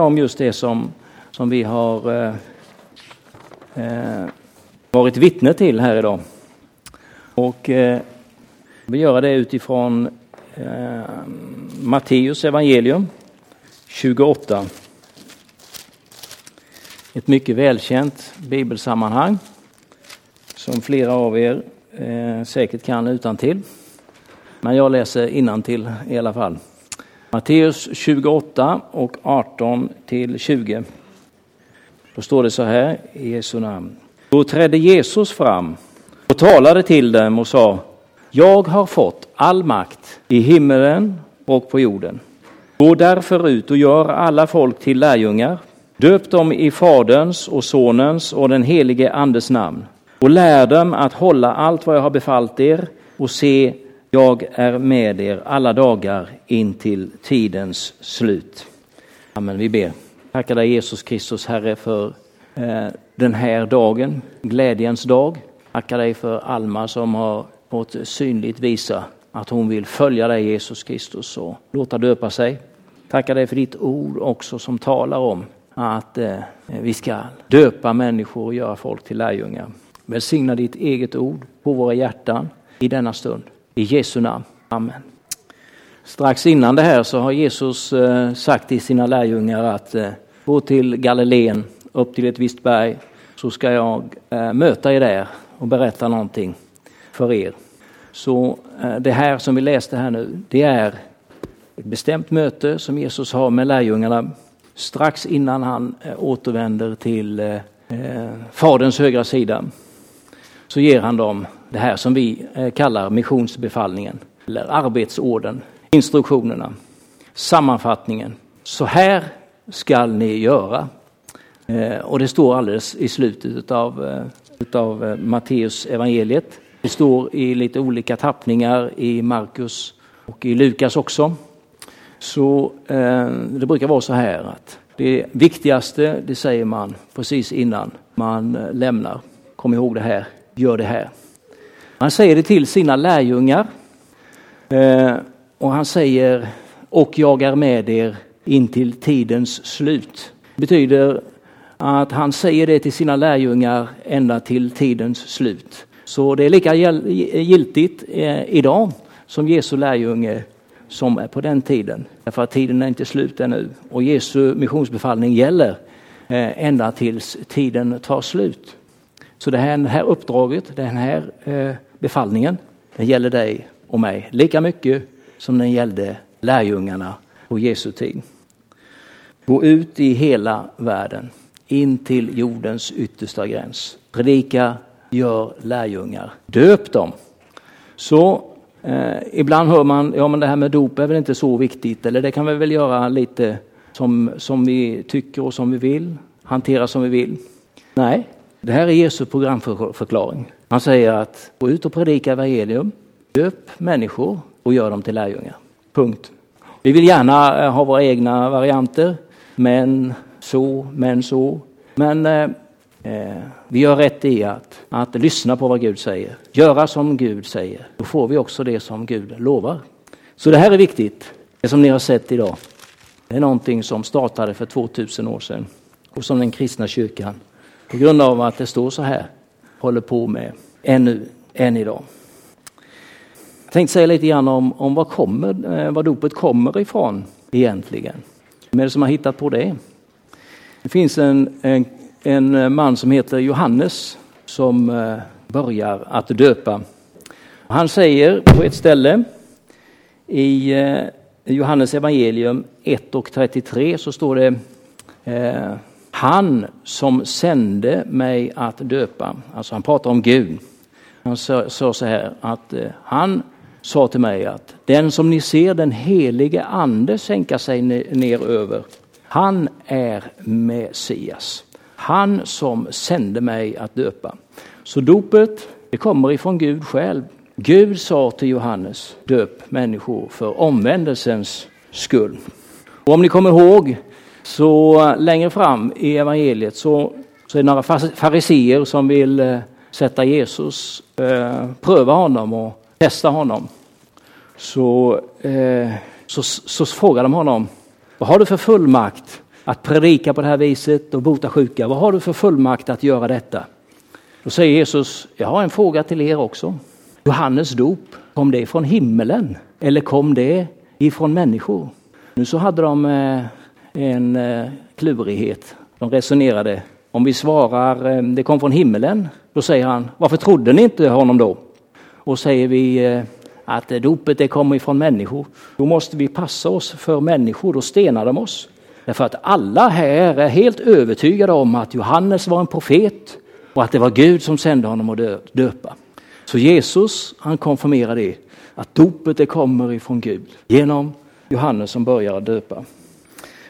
om just det som, som vi har eh, eh, varit vittne till här idag. Och eh, vi gör det utifrån eh, Matteus evangelium 28. Ett mycket välkänt bibelsammanhang som flera av er eh, säkert kan utan till. Men jag läser till i alla fall. Matteus 28 och 18 till 20. Då står det så här i Jesu namn. Då trädde Jesus fram och talade till dem och sa Jag har fått all makt i himmelen och på jorden. Gå därför ut och gör alla folk till lärjungar. Döp dem i Faderns och Sonens och den helige Andes namn och lär dem att hålla allt vad jag har befallt er och se, jag är med er alla dagar in till tidens slut. Amen, vi ber. Tackar dig Jesus Kristus Herre för eh, den här dagen, glädjens dag. Tackar dig för Alma som har fått synligt visa att hon vill följa dig Jesus Kristus och låta döpa sig. Tackar dig för ditt ord också som talar om att eh, vi ska döpa människor och göra folk till lärjungar. Välsigna ditt eget ord på våra hjärtan i denna stund. I Jesu namn. Amen. Strax innan det här så har Jesus eh, sagt till sina lärjungar att eh, gå till Galileen, upp till ett visst berg, så ska jag eh, möta er där och berätta någonting för er. Så det här som vi läste här nu, det är ett bestämt möte som Jesus har med lärjungarna strax innan han återvänder till Faderns högra sida så ger han dem det här som vi eh, kallar missionsbefallningen, eller arbetsorden, instruktionerna, sammanfattningen. Så här skall ni göra. Eh, och det står alldeles i slutet av, utav eh, Matteus evangeliet. Det står i lite olika tappningar i Markus och i Lukas också. Så det brukar vara så här att det viktigaste, det säger man precis innan man lämnar. Kom ihåg det här gör det här. Han säger det till sina lärjungar. Eh, och han säger, och jag är med er in till tidens slut. Det betyder att han säger det till sina lärjungar ända till tidens slut. Så det är lika giltigt eh, idag som Jesu lärjunge som är på den tiden. Därför att tiden är inte slut ännu. Och Jesu missionsbefallning gäller eh, ända tills tiden tar slut. Så det här, det här uppdraget, den här befallningen, den gäller dig och mig lika mycket som den gällde lärjungarna på Jesu tid. Gå ut i hela världen, in till jordens yttersta gräns. Predika, gör lärjungar, döp dem. Så eh, ibland hör man, ja men det här med dop är väl inte så viktigt, eller det kan vi väl göra lite som, som vi tycker och som vi vill, hantera som vi vill. Nej, det här är Jesu programförklaring. Han säger att gå ut och predika evangelium, döp människor och gör dem till lärjungar. Punkt. Vi vill gärna eh, ha våra egna varianter, men så, men så. Men eh, eh, vi gör rätt i att, att lyssna på vad Gud säger, göra som Gud säger. Då får vi också det som Gud lovar. Så det här är viktigt, det som ni har sett idag. Det är någonting som startade för 2000 år sedan och som den kristna kyrkan på grund av att det står så här, håller på med ännu, än idag. Jag tänkte säga lite grann om, om var, kommer, eh, vad dopet kommer ifrån egentligen. Vem är det som har hittat på det? Det finns en, en, en man som heter Johannes som eh, börjar att döpa. Han säger på ett ställe i eh, Johannes evangelium 1 och 33 så står det han som sände mig att döpa. Alltså han pratar om Gud. Han sa, sa så här att eh, han sa till mig att den som ni ser den helige ande sänka sig ner över, han är Messias. Han som sände mig att döpa. Så dopet, det kommer ifrån Gud själv. Gud sa till Johannes, döp människor för omvändelsens skull. Och om ni kommer ihåg så längre fram i evangeliet så, så är det några fariseer som vill eh, sätta Jesus, eh, pröva honom och testa honom. Så, eh, så, så frågar de honom, vad har du för fullmakt att predika på det här viset och bota sjuka? Vad har du för fullmakt att göra detta? Då säger Jesus, jag har en fråga till er också. Johannes dop, kom det från himmelen eller kom det ifrån människor? Nu så hade de eh, en eh, klurighet. De resonerade, om vi svarar eh, det kom från himmelen, då säger han, varför trodde ni inte honom då? Och säger vi eh, att dopet det kommer ifrån människor, då måste vi passa oss för människor, då stenar de oss. Därför att alla här är helt övertygade om att Johannes var en profet och att det var Gud som sände honom att döpa. Så Jesus han konfirmerar det, att dopet det kommer ifrån Gud genom Johannes som börjar döpa.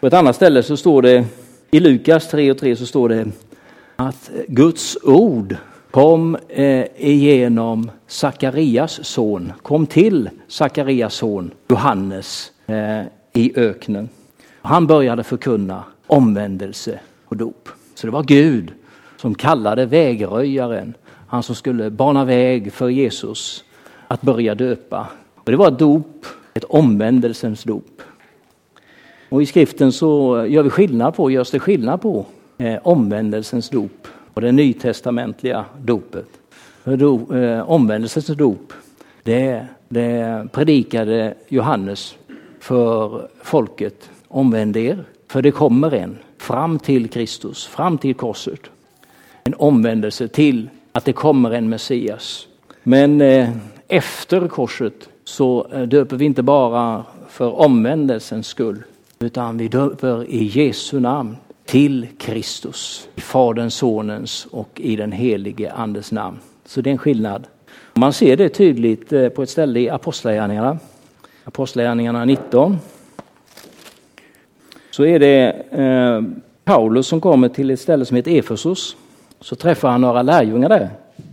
På ett annat ställe så står det i Lukas 3 och 3 så står det att Guds ord kom eh, igenom Sakarias son, kom till Sakarias son Johannes eh, i öknen. Han började förkunna omvändelse och dop. Så det var Gud som kallade vägröjaren, han som skulle bana väg för Jesus att börja döpa. Och det var ett dop, ett omvändelsens dop. Och i skriften så eh, gör vi skillnad på, görs det skillnad på eh, omvändelsens dop och det nytestamentliga dopet. För do, eh, omvändelsens dop, det, det predikade Johannes för folket. Omvänd er, för det kommer en fram till Kristus, fram till korset. En omvändelse till att det kommer en Messias. Men eh, efter korset så eh, döper vi inte bara för omvändelsens skull, utan vi döper i Jesu namn till Kristus, i Faderns, Sonens och i den helige Andes namn. Så det är en skillnad. Man ser det tydligt eh, på ett ställe i Apostlagärningarna, Apostlagärningarna 19. Så är det eh, Paulus som kommer till ett ställe som heter Efesos. Så träffar han några lärjungar där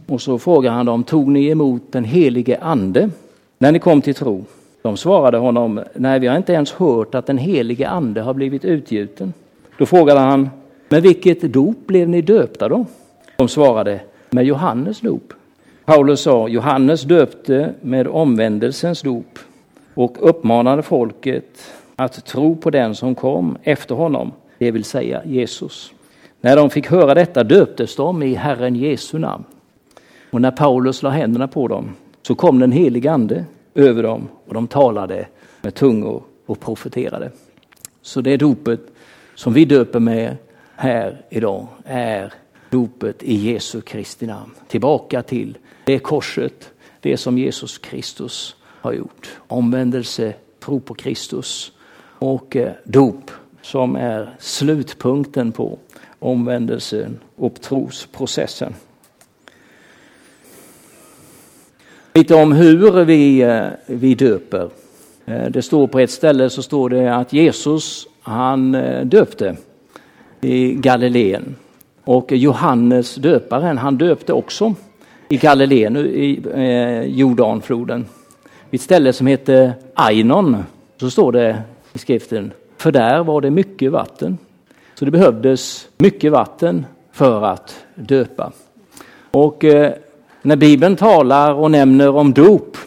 och så frågar han dem, tog ni emot den helige ande när ni kom till tro? De svarade honom, nej vi har inte ens hört att den helige ande har blivit utgjuten. Då frågade han, med vilket dop blev ni döpta då? De svarade, med Johannes dop. Paulus sa, Johannes döpte med omvändelsens dop och uppmanade folket att tro på den som kom efter honom, det vill säga Jesus. När de fick höra detta döptes de i Herren Jesu namn. Och när Paulus la händerna på dem så kom den helige ande över dem och de talade med tungor och profeterade. Så det dopet som vi döper med här idag är dopet i Jesu Kristi namn. Tillbaka till det korset, det som Jesus Kristus har gjort. Omvändelse, tro på Kristus och eh, dop som är slutpunkten på omvändelsen och trosprocessen. Lite om hur vi, eh, vi döper. Eh, det står på ett ställe så står det att Jesus han eh, döpte i Galileen. Och Johannes döparen han döpte också i Galileen, i Jordanfloden. Vid ett ställe som heter Ainon så står det i skriften, för där var det mycket vatten. Så det behövdes mycket vatten för att döpa. Och när Bibeln talar och nämner om dop,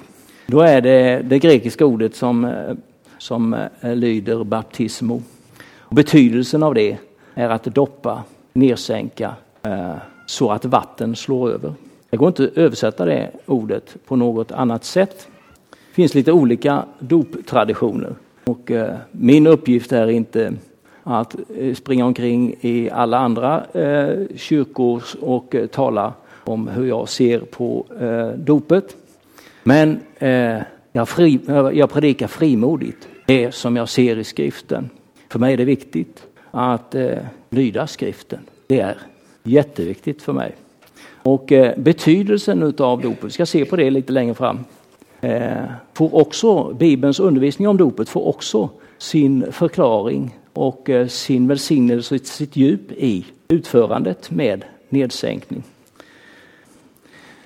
då är det det grekiska ordet som, eh, som eh, lyder baptismo. Betydelsen av det är att doppa, nedsänka, eh, så att vatten slår över. Det går inte att översätta det ordet på något annat sätt. Det finns lite olika doptraditioner och min uppgift är inte att springa omkring i alla andra kyrkor och tala om hur jag ser på eh, dopet. Men eh, jag, fri, eh, jag predikar frimodigt det som jag ser i skriften. För mig är det viktigt att eh, lyda skriften. Det är jätteviktigt för mig. Och eh, betydelsen utav dopet, vi ska se på det lite längre fram, eh, får också, Bibelns undervisning om dopet får också sin förklaring och eh, sin välsignelse sitt djup i utförandet med nedsänkning.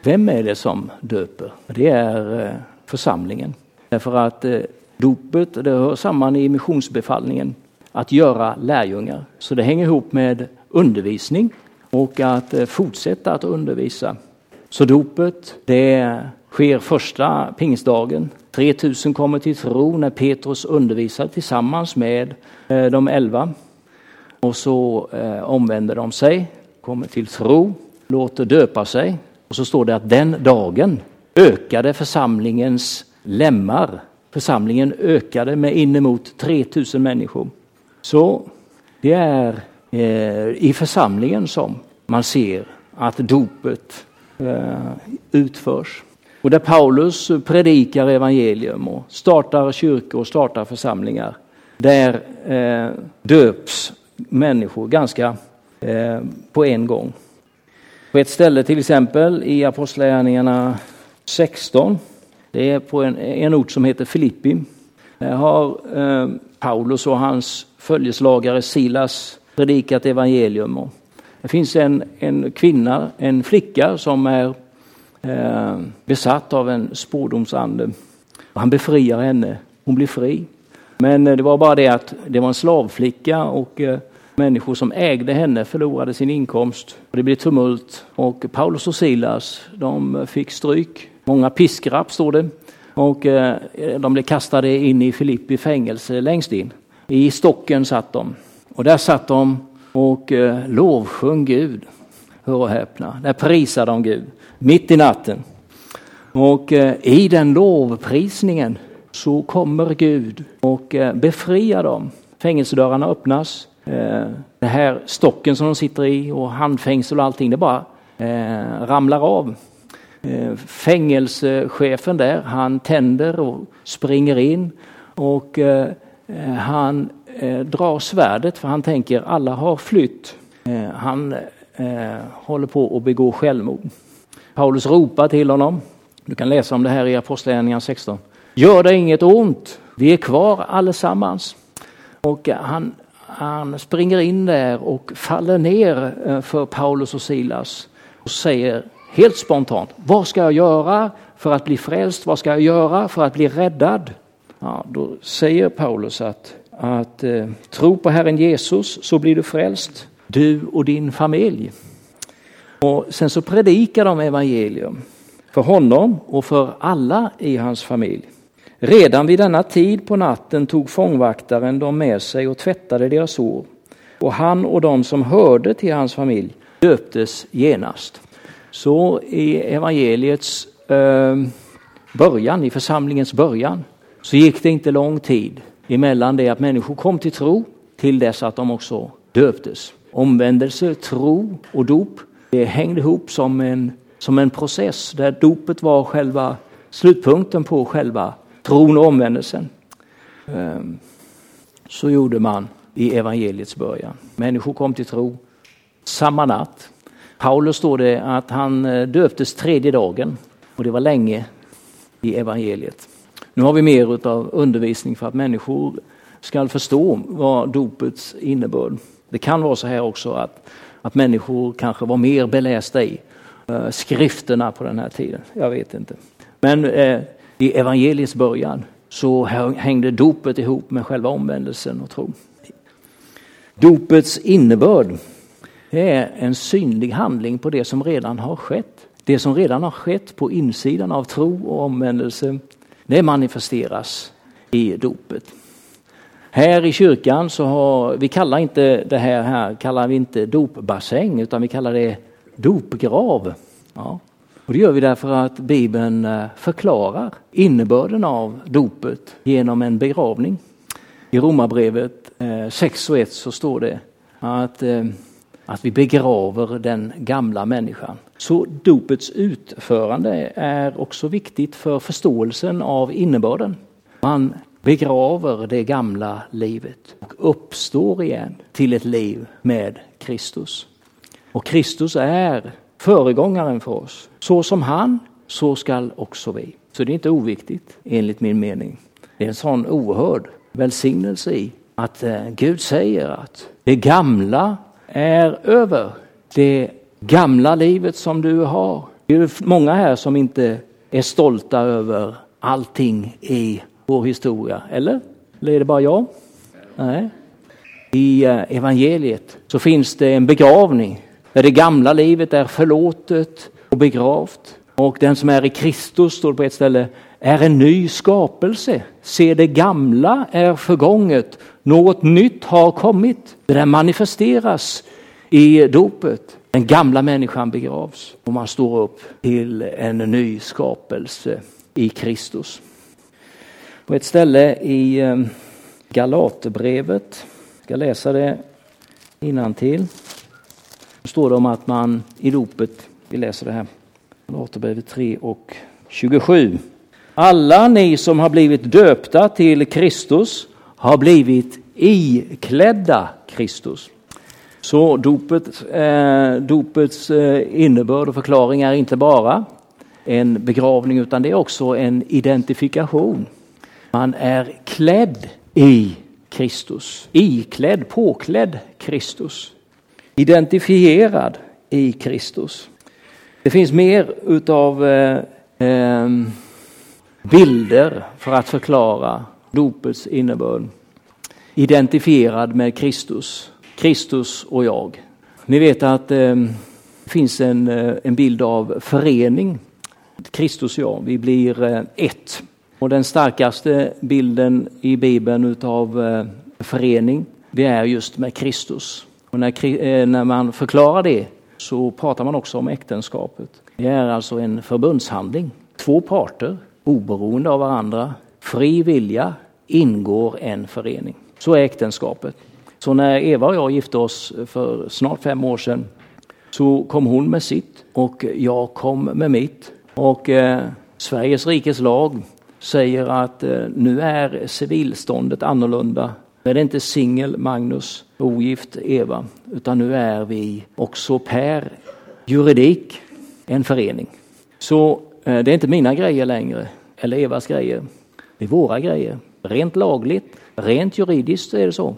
Vem är det som döper? Det är eh, församlingen. Därför att eh, dopet det hör samman i missionsbefallningen att göra lärjungar. Så det hänger ihop med undervisning och att eh, fortsätta att undervisa. Så dopet det sker första pingstdagen. 3000 kommer till tro när Petrus undervisar tillsammans med de elva. och så omvänder de sig, kommer till tro, låter döpa sig och så står det att den dagen ökade församlingens lemmar. Församlingen ökade med inemot 3000 människor. Så det är eh, i församlingen som man ser att dopet eh, utförs. Och där Paulus predikar evangelium och startar kyrkor och startar församlingar. Där eh, döps människor ganska på en gång. På ett ställe till exempel i Apostlagärningarna 16, det är på en, en ort som heter Filippi. Där har eh, Paulus och hans följeslagare Silas predikat evangelium. Och det finns en, en kvinna, en flicka som är eh, besatt av en spårdomsande. Han befriar henne, hon blir fri. Men eh, det var bara det att det var en slavflicka och eh, människor som ägde henne förlorade sin inkomst. Det blev tumult och Paulus och Silas de fick stryk. Många piskrapp står det. Och eh, de blev kastade in i Filippi fängelse längst in. I stocken satt de. Och där satt de och eh, lovsjöng Gud. Hör och häpna. Där prisade de Gud mitt i natten. Och eh, i den lovprisningen så kommer Gud och befriar dem. Fängelsedörrarna öppnas Eh, det här stocken som de sitter i och handfängsel och allting, det bara eh, ramlar av. Eh, fängelsechefen där, han tänder och springer in och eh, eh, han eh, drar svärdet för han tänker alla har flytt. Han håller på att begå självmord. Paulus ropar till honom. Du kan läsa om det här i Apostlagärningarna 16. Gör det inget ont, vi är kvar allesammans. Och han han springer in där och faller ner eh, för Paulus och Silas och säger helt spontant, vad ska jag göra för att bli frälst? Vad ska jag göra för att bli räddad? Ja, då säger Paulus att, att eh, tro på Herren Jesus så blir du frälst, du och din familj. Och sen så predikar de evangelium för honom och för alla i hans familj. Redan vid denna tid på natten tog fångvaktaren dem med sig och tvättade deras sår. Och han och de som hörde till hans familj döptes genast. Så i evangeliets eh, början, i församlingens början, så gick det inte lång tid emellan det att människor kom till tro till dess att de också döptes. Omvändelse, tro och dop det hängde ihop som en, som en process där dopet var själva slutpunkten på själva tron och omvändelsen. Ehm, så gjorde man i evangeliets början. Människor kom till tro samma natt. Paulus står det att han eh, döptes tredje dagen och det var länge i evangeliet. Nu har vi mer av undervisning för att människor ska förstå vad dopets innebörd. Det kan vara så här också att, att människor kanske var mer belästa i eh, skrifterna på den här tiden. Jag vet inte. Men eh, i evangeliets början så hängde dopet ihop med själva omvändelsen och tro. Dopets innebörd är en synlig handling på det som redan har skett. Det som redan har skett på insidan av tro och omvändelse, det manifesteras i dopet. Här i kyrkan så har, vi kallar inte det här, här kallar vi inte dopbassäng utan vi kallar det dopgrav. Ja. Och det gör vi därför att Bibeln eh, förklarar innebörden av dopet genom en begravning. I Romarbrevet eh, 6 och 1 så står det att, eh, att vi begraver den gamla människan. Så dopets utförande är också viktigt för förståelsen av innebörden. Man begraver det gamla livet och uppstår igen till ett liv med Kristus. Och Kristus är föregångaren för oss. Så som han, så skall också vi. Så det är inte oviktigt enligt min mening. Det är en sån oerhörd välsignelse i att eh, Gud säger att det gamla är över. Det gamla livet som du har. Det är många här som inte är stolta över allting i vår historia, eller? Eller är det bara jag? Nej. I eh, evangeliet så finns det en begravning där det gamla livet är förlåtet och begravt. Och den som är i Kristus, står det på ett ställe, är en ny skapelse. Se det gamla är förgånget, Något nytt har kommit. Det där manifesteras i dopet. Den gamla människan begravs och man står upp till en ny skapelse i Kristus. På ett ställe i eh, Galaterbrevet, jag ska läsa det innantill. Står det om att man i dopet, vi läser det här, Galaterbrevet 3 och 27. Alla ni som har blivit döpta till Kristus har blivit iklädda Kristus. Så dopet, eh, dopets eh, innebörd och förklaring är inte bara en begravning utan det är också en identifikation. Man är klädd i Kristus, iklädd, påklädd Kristus, identifierad i Kristus. Det finns mer utav eh, eh, bilder för att förklara dopets innebörd. Identifierad med Kristus, Kristus och jag. Ni vet att ehm, det finns en, eh, en bild av förening. Kristus och jag, vi blir eh, ett. Och den starkaste bilden i Bibeln utav eh, förening, det är just med Kristus. Och när, eh, när man förklarar det så pratar man också om äktenskapet. Det är alltså en förbundshandling. Två parter, oberoende av varandra, fri vilja, ingår en förening. Så är äktenskapet. Så när Eva och jag gifte oss för snart fem år sedan så kom hon med sitt och jag kom med mitt. Och eh, Sveriges rikes lag säger att eh, nu är civilståndet annorlunda. Nu är det inte singel Magnus, ogift Eva, utan nu är vi också per juridik en förening. Så eh, det är inte mina grejer längre, eller Evas grejer. Det är våra grejer. Rent lagligt, rent juridiskt är det så.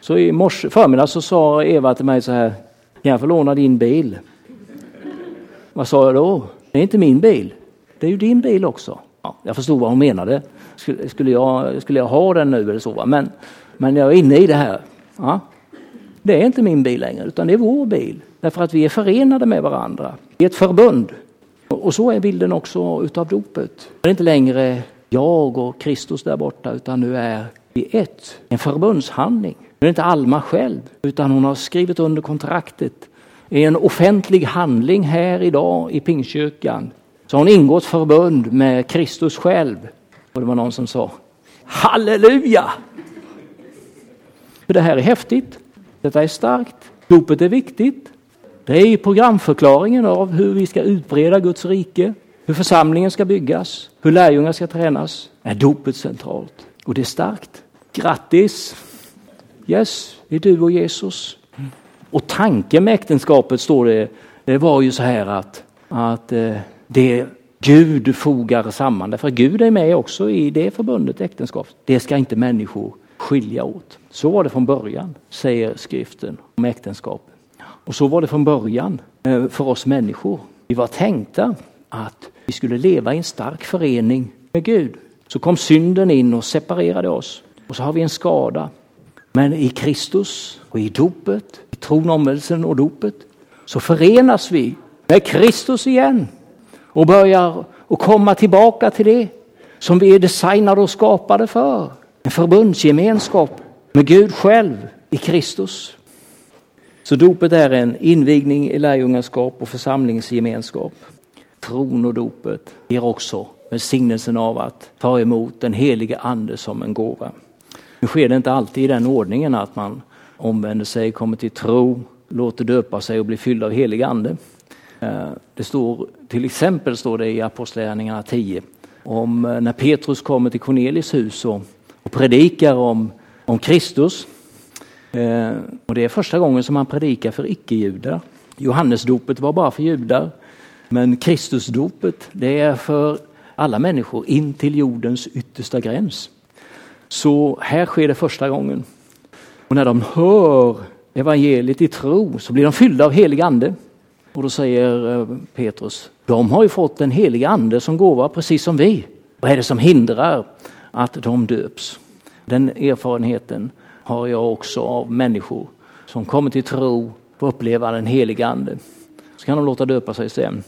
Så i morse förmiddag så sa Eva till mig så här, kan jag få låna din bil? Vad sa jag då? Det är inte min bil, det är ju din bil också. Ja, jag förstod vad hon menade. Skulle, skulle, jag, skulle jag ha den nu eller så? Men, men jag är inne i det här. Ja. Det är inte min bil längre, utan det är vår bil. Därför att vi är förenade med varandra i ett förbund. Och så är bilden också utav dopet. Det är inte längre jag och Kristus där borta, utan nu är vi ett. En förbundshandling. Nu är det inte Alma själv, utan hon har skrivit under kontraktet i en offentlig handling här idag i Pingstkyrkan så har hon ingått förbund med Kristus själv. Och det var någon som sa Halleluja! För det här är häftigt. Detta är starkt. Dopet är viktigt. Det är programförklaringen av hur vi ska utbreda Guds rike, hur församlingen ska byggas, hur lärjungar ska tränas. Är dopet centralt. Och det är starkt. Grattis! Yes, det är du och Jesus. Och tanken med äktenskapet står det, det var ju så här att, att eh, det Gud fogar samman. Därför att Gud är med också i det förbundet äktenskap. Det ska inte människor skilja åt. Så var det från början, säger skriften om äktenskap. Och så var det från början eh, för oss människor. Vi var tänkta att vi skulle leva i en stark förening med Gud. Så kom synden in och separerade oss. Och så har vi en skada. Men i Kristus och i dopet, i tron, omvändelsen och dopet, så förenas vi med Kristus igen och börjar att komma tillbaka till det som vi är designade och skapade för. En förbundsgemenskap med Gud själv i Kristus. Så dopet är en invigning i lärjungaskap och församlingsgemenskap. Tron och dopet ger också välsignelsen av att ta emot den helige ande som en gåva. Nu sker det inte alltid i den ordningen att man omvänder sig, kommer till tro, låter döpa sig och blir fylld av helig ande. Eh, det står till exempel står det i Apostlagärningarna 10 om eh, när Petrus kommer till Cornelis hus och, och predikar om, om Kristus. Eh, och det är första gången som han predikar för icke-judar. Johannesdopet var bara för judar. Men Kristusdopet det är för alla människor in till jordens yttersta gräns. Så här sker det första gången. Och när de hör evangeliet i tro så blir de fyllda av helig ande. Och då säger eh, Petrus, de har ju fått den heliga ande som gåva precis som vi. Vad är det som hindrar att de döps? Den erfarenheten har jag också av människor som kommer till tro och uppleva den helige ande. Så kan de låta döpa sig sen.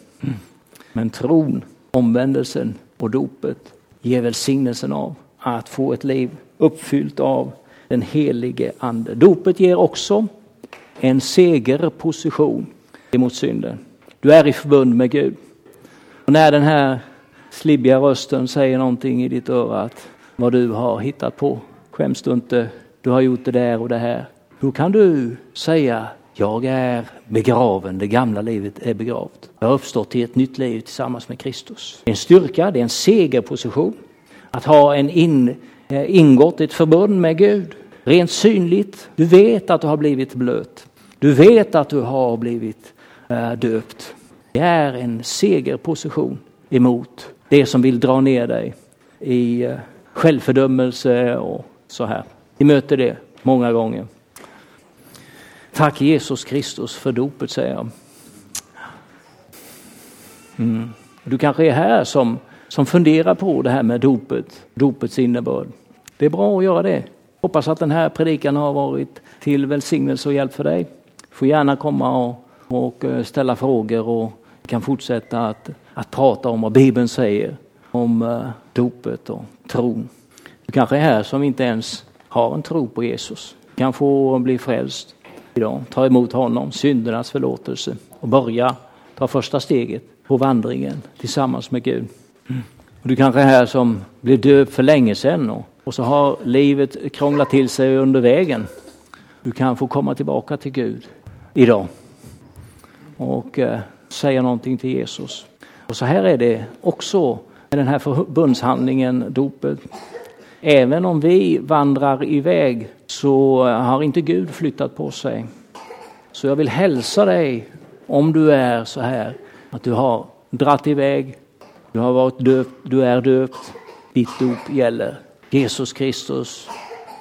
Men tron, omvändelsen och dopet ger välsignelsen av att få ett liv uppfyllt av den helige ande. Dopet ger också en segerposition emot synden. Du är i förbund med Gud. Och när den här slibbiga rösten säger någonting i ditt öra att vad du har hittat på, skäms du inte, du har gjort det där och det här. Hur kan du säga jag är begraven, det gamla livet är begravt. Jag har uppstått i ett nytt liv tillsammans med Kristus. Det är en styrka, det är en segerposition. Att ha en in, eh, ingått ett förbund med Gud. Rent synligt, du vet att du har blivit blöt. Du vet att du har blivit äh, döpt. Det är en segerposition emot det som vill dra ner dig i äh, självfördömelse och så här. Vi möter det många gånger. Tack Jesus Kristus för dopet säger jag. Mm. Du kanske är här som, som funderar på det här med dopet, dopets innebörd. Det är bra att göra det. Hoppas att den här predikan har varit till välsignelse och hjälp för dig. Du får gärna komma och, och eh, ställa frågor och kan fortsätta att, att prata om vad Bibeln säger om eh, dopet och tron. Du kanske är här som inte ens har en tro på Jesus. Du kan få bli frälst idag. Ta emot honom, syndernas förlåtelse och börja ta första steget på vandringen tillsammans med Gud. Och du kanske är här som blev döpt för länge sedan och, och så har livet krånglat till sig under vägen. Du kan få komma tillbaka till Gud idag och eh, säga någonting till Jesus. Och så här är det också med den här förbundshandlingen, dopet. Även om vi vandrar iväg så har inte Gud flyttat på sig. Så jag vill hälsa dig om du är så här att du har dratt iväg, du har varit döpt, du är döpt, ditt dop gäller. Jesus Kristus,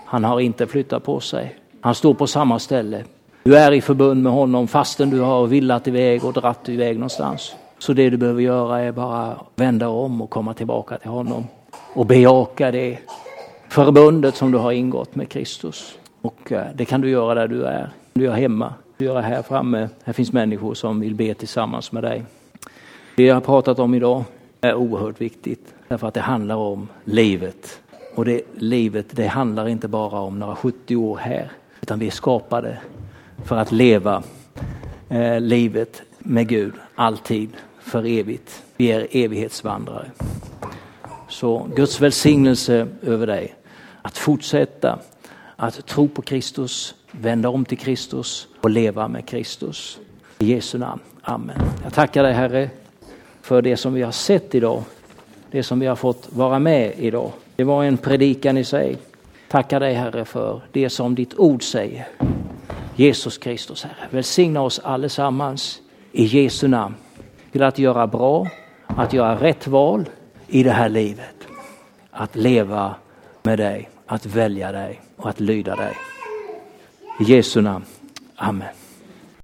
han har inte flyttat på sig. Han står på samma ställe. Du är i förbund med honom fastän du har villat iväg och dratt iväg någonstans. Så det du behöver göra är bara vända om och komma tillbaka till honom och bejaka det förbundet som du har ingått med Kristus. Och eh, det kan du göra där du är. Du gör hemma, du gör här framme. Här finns människor som vill be tillsammans med dig. Det jag har pratat om idag är oerhört viktigt därför att det handlar om livet. Och det livet, det handlar inte bara om några 70 år här, utan vi är skapade för att leva eh, livet med Gud alltid, för evigt. Vi är evighetsvandrare. Så Guds välsignelse över dig. Att fortsätta att tro på Kristus, vända om till Kristus och leva med Kristus. I Jesu namn. Amen. Jag tackar dig Herre för det som vi har sett idag. Det som vi har fått vara med idag. Det var en predikan i sig. Tackar dig Herre för det som ditt ord säger. Jesus Kristus Herre. Välsigna oss allesammans i Jesu namn. Till att göra bra, att göra rätt val i det här livet. Att leva med dig, att välja dig och att lyda dig. I Jesu namn. Amen.